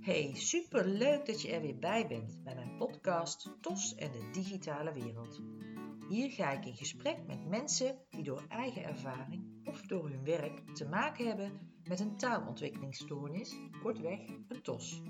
Hey, super leuk dat je er weer bij bent bij mijn podcast TOS en de digitale wereld. Hier ga ik in gesprek met mensen die door eigen ervaring of door hun werk te maken hebben met een taalontwikkelingsstoornis, kortweg een TOS.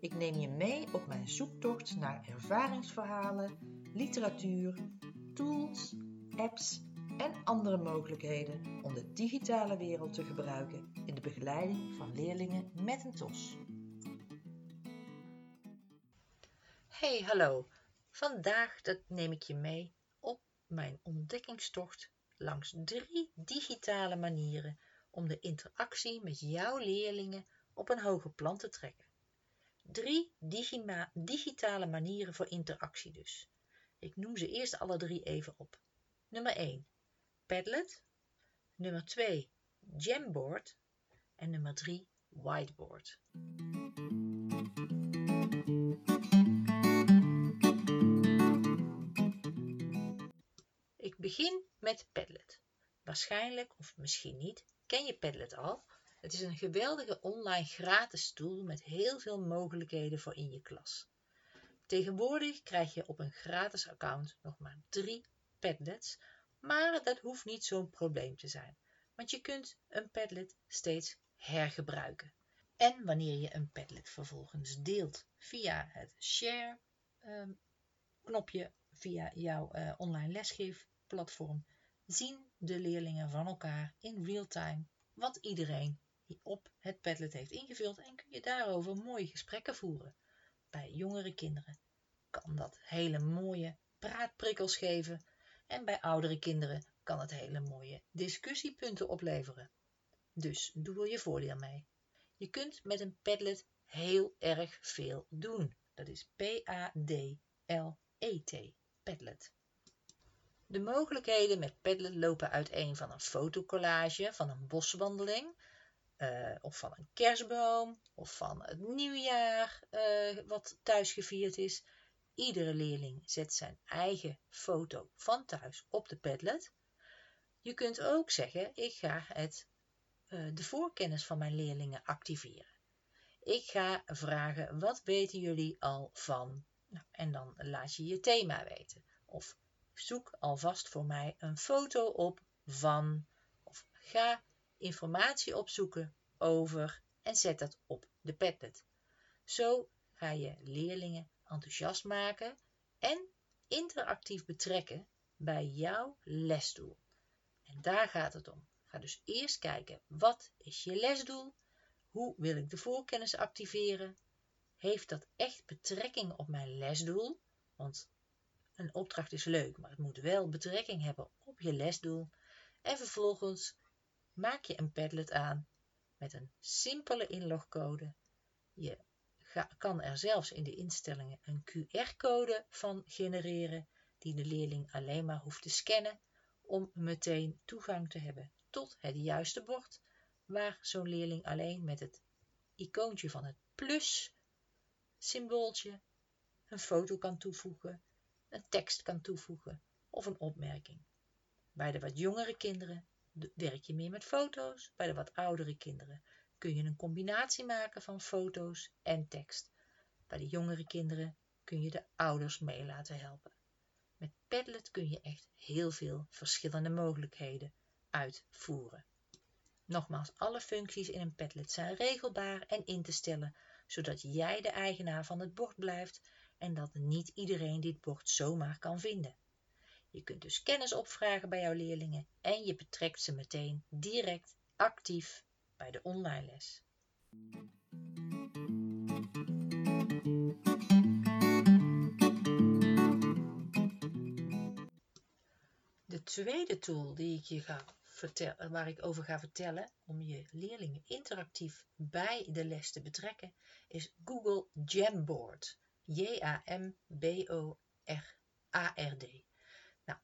Ik neem je mee op mijn zoektocht naar ervaringsverhalen, literatuur, tools, apps en andere mogelijkheden om de digitale wereld te gebruiken in de begeleiding van leerlingen met een TOS. Hey, hallo. Vandaag neem ik je mee op mijn ontdekkingstocht langs drie digitale manieren om de interactie met jouw leerlingen op een hoger plan te trekken. Drie digitale manieren voor interactie dus. Ik noem ze eerst alle drie even op. Nummer 1. Padlet. Nummer 2. Jamboard. En nummer 3. Whiteboard. Begin met Padlet. Waarschijnlijk, of misschien niet, ken je Padlet al. Het is een geweldige online gratis tool met heel veel mogelijkheden voor in je klas. Tegenwoordig krijg je op een gratis account nog maar drie Padlets, maar dat hoeft niet zo'n probleem te zijn, want je kunt een Padlet steeds hergebruiken. En wanneer je een Padlet vervolgens deelt via het share ehm, knopje via jouw uh, online lesgeefplatform, zien de leerlingen van elkaar in real time wat iedereen op het Padlet heeft ingevuld en kun je daarover mooie gesprekken voeren. Bij jongere kinderen kan dat hele mooie praatprikkels geven en bij oudere kinderen kan het hele mooie discussiepunten opleveren. Dus doe er je voordeel mee. Je kunt met een Padlet heel erg veel doen. Dat is P-A-D-L-E-T, Padlet. De mogelijkheden met Padlet lopen uiteen van een fotocollage van een boswandeling, uh, of van een kerstboom, of van het nieuwjaar uh, wat thuis gevierd is. Iedere leerling zet zijn eigen foto van thuis op de Padlet. Je kunt ook zeggen, ik ga het, uh, de voorkennis van mijn leerlingen activeren. Ik ga vragen, wat weten jullie al van? Nou, en dan laat je je thema weten. Of zoek alvast voor mij een foto op van of ga informatie opzoeken over en zet dat op de Padlet. Zo ga je leerlingen enthousiast maken en interactief betrekken bij jouw lesdoel. En daar gaat het om. Ga dus eerst kijken wat is je lesdoel? Hoe wil ik de voorkennis activeren? Heeft dat echt betrekking op mijn lesdoel? Want een opdracht is leuk, maar het moet wel betrekking hebben op je lesdoel. En vervolgens maak je een Padlet aan met een simpele inlogcode. Je kan er zelfs in de instellingen een QR-code van genereren, die de leerling alleen maar hoeft te scannen om meteen toegang te hebben tot het juiste bord, waar zo'n leerling alleen met het icoontje van het plus symbooltje een foto kan toevoegen een tekst kan toevoegen of een opmerking. Bij de wat jongere kinderen werk je meer met foto's, bij de wat oudere kinderen kun je een combinatie maken van foto's en tekst. Bij de jongere kinderen kun je de ouders mee laten helpen. Met Padlet kun je echt heel veel verschillende mogelijkheden uitvoeren. Nogmaals, alle functies in een Padlet zijn regelbaar en in te stellen, zodat jij de eigenaar van het bord blijft en dat niet iedereen dit bord zomaar kan vinden. Je kunt dus kennis opvragen bij jouw leerlingen en je betrekt ze meteen direct actief bij de online les. De tweede tool die ik je ga vertellen, waar ik over ga vertellen om je leerlingen interactief bij de les te betrekken, is Google Jamboard. J-A-M-B-O-R-A-R-D. Nou,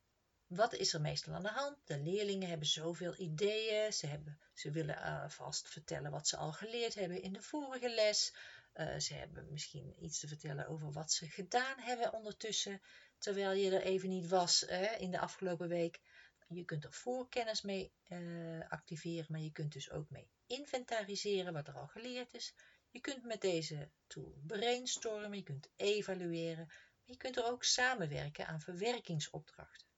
wat is er meestal aan de hand? De leerlingen hebben zoveel ideeën. Ze, hebben, ze willen uh, vast vertellen wat ze al geleerd hebben in de vorige les. Uh, ze hebben misschien iets te vertellen over wat ze gedaan hebben ondertussen, terwijl je er even niet was in de afgelopen week. Je kunt er voorkennis mee uh, activeren, maar je kunt dus ook mee inventariseren wat er al geleerd is. Je kunt met deze tool brainstormen, je kunt evalueren, je kunt er ook samenwerken aan verwerkingsopdrachten.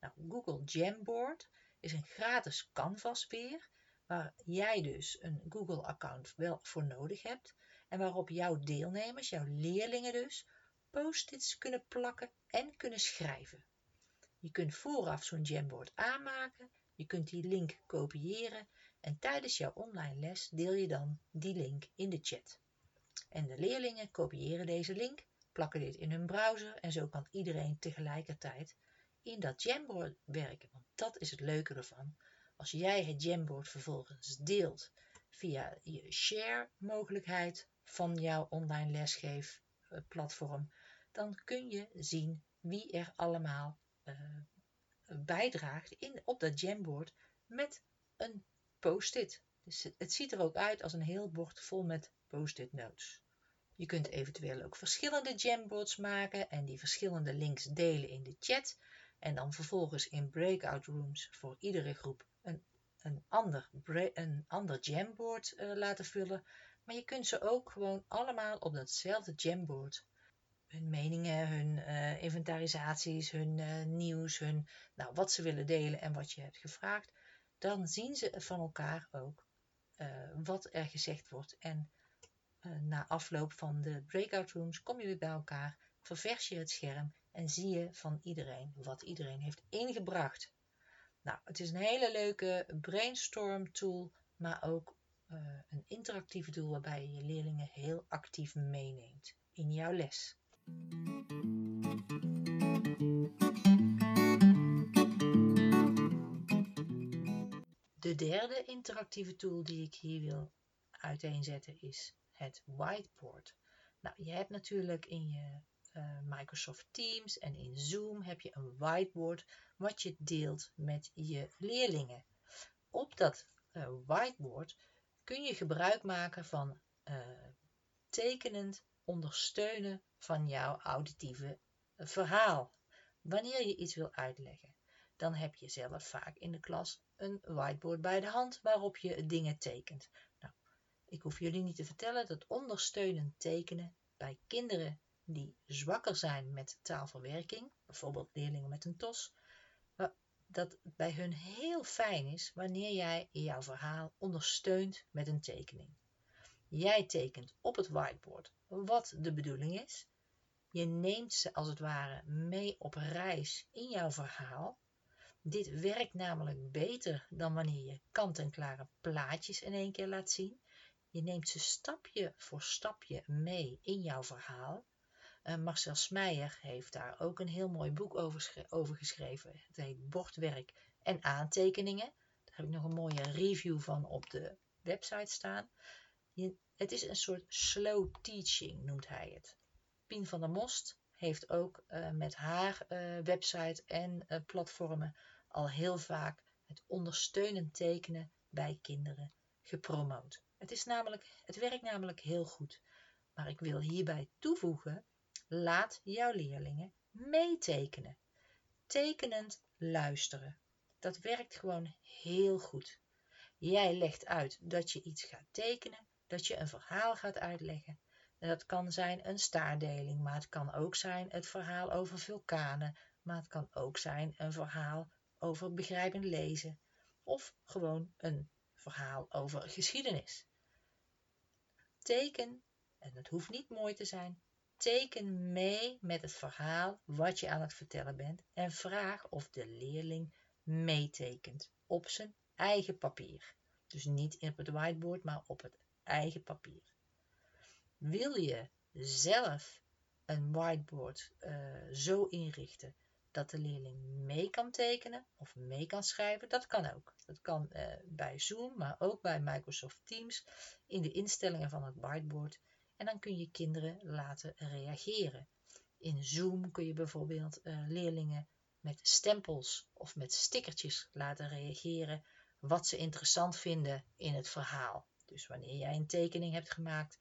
Nou, Google Jamboard is een gratis canvasbeer waar jij dus een Google-account wel voor nodig hebt en waarop jouw deelnemers, jouw leerlingen dus, post-its kunnen plakken en kunnen schrijven. Je kunt vooraf zo'n Jamboard aanmaken, je kunt die link kopiëren en tijdens jouw online les deel je dan die link in de chat. En de leerlingen kopiëren deze link, plakken dit in hun browser en zo kan iedereen tegelijkertijd in dat Jamboard werken. Want dat is het leuke ervan. Als jij het Jamboard vervolgens deelt via je share mogelijkheid van jouw online lesgeefplatform, dan kun je zien wie er allemaal uh, bijdraagt in, op dat Jamboard met een post-it. Dus het ziet er ook uit als een heel bord vol met post-it notes. Je kunt eventueel ook verschillende Jamboards maken en die verschillende links delen in de chat. En dan vervolgens in breakout rooms voor iedere groep een, een, ander, een ander Jamboard uh, laten vullen. Maar je kunt ze ook gewoon allemaal op datzelfde Jamboard hun meningen, hun uh, inventarisaties, hun uh, nieuws, hun, nou, wat ze willen delen en wat je hebt gevraagd, dan zien ze van elkaar ook uh, wat er gezegd wordt. En na afloop van de breakout rooms kom je weer bij elkaar, ververs je het scherm en zie je van iedereen wat iedereen heeft ingebracht. Nou, het is een hele leuke brainstorm tool, maar ook een interactieve tool waarbij je je leerlingen heel actief meeneemt in jouw les. De derde interactieve tool die ik hier wil uiteenzetten is het whiteboard. Nou, je hebt natuurlijk in je uh, Microsoft Teams en in Zoom heb je een whiteboard wat je deelt met je leerlingen. Op dat uh, whiteboard kun je gebruik maken van uh, tekenend ondersteunen van jouw auditieve verhaal. Wanneer je iets wil uitleggen, dan heb je zelf vaak in de klas een whiteboard bij de hand waarop je dingen tekent. Nou, ik hoef jullie niet te vertellen dat ondersteunend tekenen bij kinderen die zwakker zijn met taalverwerking, bijvoorbeeld leerlingen met een TOS, dat bij hun heel fijn is wanneer jij jouw verhaal ondersteunt met een tekening. Jij tekent op het whiteboard wat de bedoeling is. Je neemt ze als het ware mee op reis in jouw verhaal. Dit werkt namelijk beter dan wanneer je kant-en-klare plaatjes in één keer laat zien. Je neemt ze stapje voor stapje mee in jouw verhaal. Uh, Marcel Smeijer heeft daar ook een heel mooi boek over, over geschreven. Het heet Bordwerk en aantekeningen. Daar heb ik nog een mooie review van op de website staan. Het is een soort slow teaching, noemt hij het. Pien van der Most heeft ook uh, met haar uh, website en platformen al heel vaak het ondersteunend tekenen bij kinderen gepromoot. Het, is namelijk, het werkt namelijk heel goed. Maar ik wil hierbij toevoegen, laat jouw leerlingen meetekenen. Tekenend luisteren. Dat werkt gewoon heel goed. Jij legt uit dat je iets gaat tekenen dat je een verhaal gaat uitleggen. En dat kan zijn een staardeling, maar het kan ook zijn het verhaal over vulkanen, maar het kan ook zijn een verhaal over begrijpend lezen of gewoon een verhaal over geschiedenis. Teken, en het hoeft niet mooi te zijn, teken mee met het verhaal wat je aan het vertellen bent en vraag of de leerling meetekent op zijn eigen papier. Dus niet op het whiteboard, maar op het eigen papier. Wil je zelf een whiteboard uh, zo inrichten dat de leerling mee kan tekenen of mee kan schrijven? Dat kan ook. Dat kan uh, bij Zoom, maar ook bij Microsoft Teams in de instellingen van het whiteboard. En dan kun je kinderen laten reageren. In Zoom kun je bijvoorbeeld uh, leerlingen met stempels of met stickertjes laten reageren wat ze interessant vinden in het verhaal. Dus wanneer jij een tekening hebt gemaakt,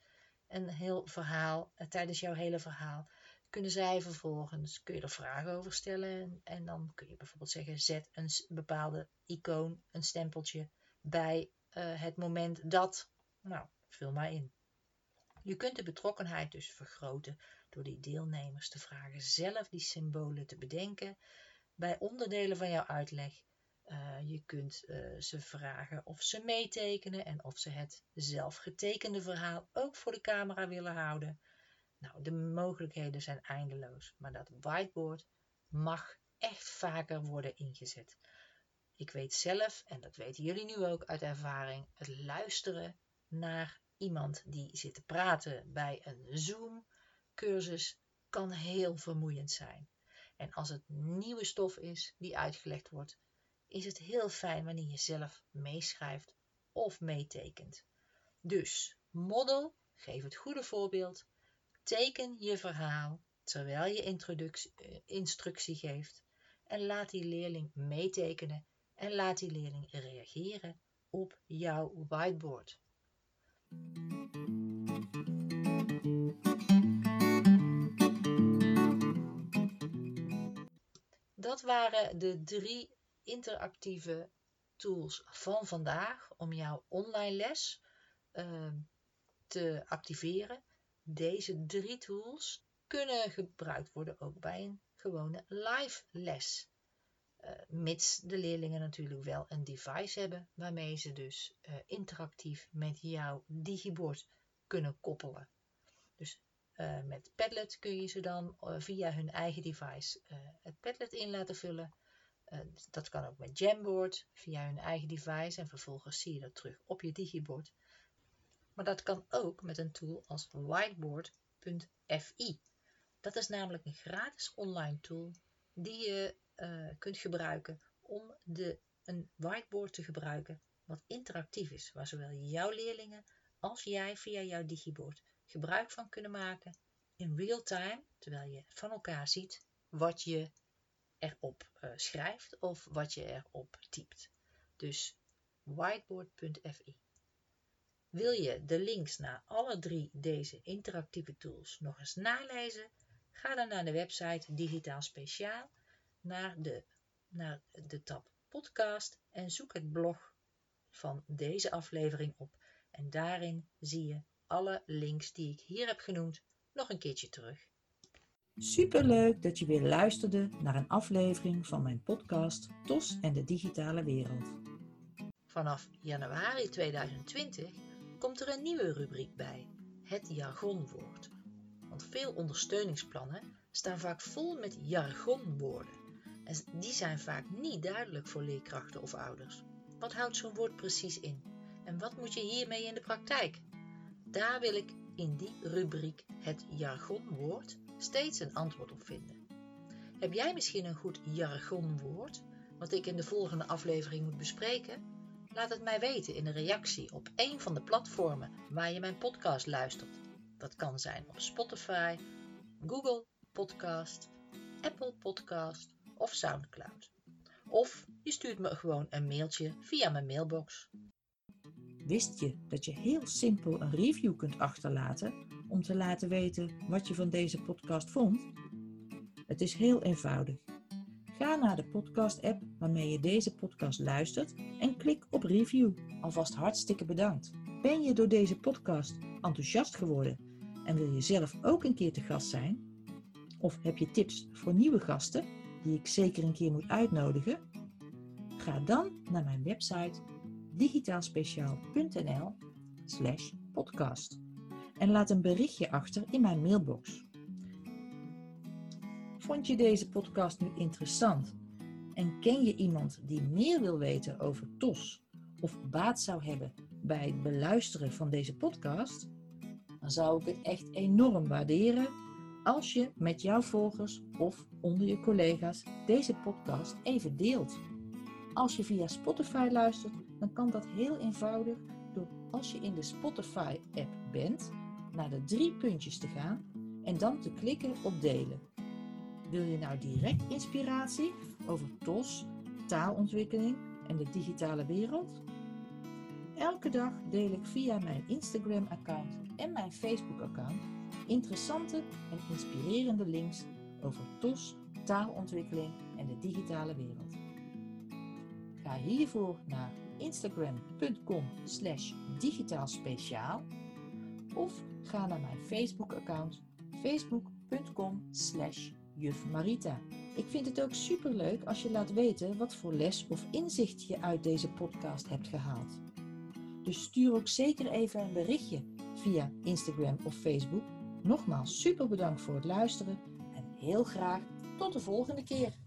een heel verhaal, eh, tijdens jouw hele verhaal, kunnen zij vervolgens, kun je er vragen over stellen en dan kun je bijvoorbeeld zeggen, zet een bepaalde icoon, een stempeltje bij uh, het moment dat, nou, vul maar in. Je kunt de betrokkenheid dus vergroten door die deelnemers te vragen zelf die symbolen te bedenken bij onderdelen van jouw uitleg. Uh, je kunt uh, ze vragen of ze meetekenen en of ze het zelf getekende verhaal ook voor de camera willen houden. Nou, de mogelijkheden zijn eindeloos, maar dat whiteboard mag echt vaker worden ingezet. Ik weet zelf, en dat weten jullie nu ook uit ervaring, het luisteren naar iemand die zit te praten bij een Zoom-cursus kan heel vermoeiend zijn. En als het nieuwe stof is die uitgelegd wordt, is het heel fijn wanneer je zelf meeschrijft of meetekent. Dus model, geef het goede voorbeeld, teken je verhaal terwijl je eh, instructie geeft en laat die leerling meetekenen en laat die leerling reageren op jouw whiteboard. Dat waren de drie interactieve tools van vandaag om jouw online les uh, te activeren. Deze drie tools kunnen gebruikt worden ook bij een gewone live les. Uh, mits de leerlingen natuurlijk wel een device hebben waarmee ze dus uh, interactief met jouw digibord kunnen koppelen. Dus uh, met Padlet kun je ze dan via hun eigen device het Padlet in laten vullen. dat kan ook met Jamboard via hun eigen device en vervolgens zie je dat terug op je digibord. Maar dat kan ook met een tool als whiteboard.fi. Dat is namelijk een gratis online tool die je uh, kunt gebruiken om de, een whiteboard te gebruiken wat interactief is, waar zowel jouw leerlingen als jij via jouw digibord gebruik van kunnen maken in real time, terwijl je van elkaar ziet wat je erop uh, schrijft of wat je erop typt. Dus whiteboard.fi. Wil je de links naar alle drie deze interactieve tools nog eens nalezen? Ga dan naar de website Digitaal Speciaal naar de, naar de tab podcast en zoek het blog van deze aflevering op. En daarin zie je alle links die ik hier heb genoemd nog een keertje terug. Superleuk dat je weer luisterde naar een aflevering van mijn podcast TOS en de digitale wereld. Vanaf januari 2020 komt er een nieuwe rubriek bij, het jargonwoord. Want veel ondersteuningsplannen staan vaak vol met jargonwoorden. En die zijn vaak niet duidelijk voor leerkrachten of ouders. Wat houdt zo'n woord precies in? En wat moet je hiermee in de praktijk? Daar wil ik in die rubriek het jargonwoord steeds een antwoord op vinden. Heb jij misschien een goed jargonwoord wat ik in de volgende aflevering moet bespreken? Laat het mij weten in een reactie op een van de platformen waar je mijn podcast luistert. Dat kan zijn op Spotify, Google Podcast, Apple Podcast of SoundCloud. Of je stuurt me gewoon een mailtje via mijn mailbox. Wist je dat je heel simpel een review kunt achterlaten om te laten weten wat je van deze podcast vond? Het is heel eenvoudig. Ga naar de podcast-app waarmee je deze podcast luistert en klik op review. Alvast hartstikke bedankt. Ben je door deze podcast enthousiast geworden en wil je zelf ook een keer te gast zijn? Of heb je tips voor nieuwe gasten die ik zeker een keer moet uitnodigen? Ga dan naar mijn website digitaalspeciaal.nl slash podcast en laat een berichtje achter in mijn mailbox. Vond je deze podcast nu interessant en ken je iemand die meer wil weten over TOS of baat zou hebben bij het beluisteren van deze podcast? Dan zou ik het echt enorm waarderen als je met jouw volgers of onder je collega's deze podcast even deelt. Als je via Spotify luistert, dan kan dat heel eenvoudig door als je in de Spotify-app bent, naar de drie puntjes te gaan en dan te klikken op delen. Wil je nou direct inspiratie over TOS, taalontwikkeling en de digitale wereld? Elke dag deel ik via mijn Instagram-account en mijn Facebook-account interessante en inspirerende links over TOS, taalontwikkeling en de digitale wereld. Ga hiervoor naar instagram.com slash digitaalspeciaal of Ga naar mijn Facebook-account facebook.com slash jufmarita. Ik vind het ook superleuk als je laat weten wat voor les of inzicht je uit deze podcast hebt gehaald. Dus stuur ook zeker even een berichtje via Instagram of Facebook. Nogmaals super bedankt voor het luisteren en heel graag tot de volgende keer.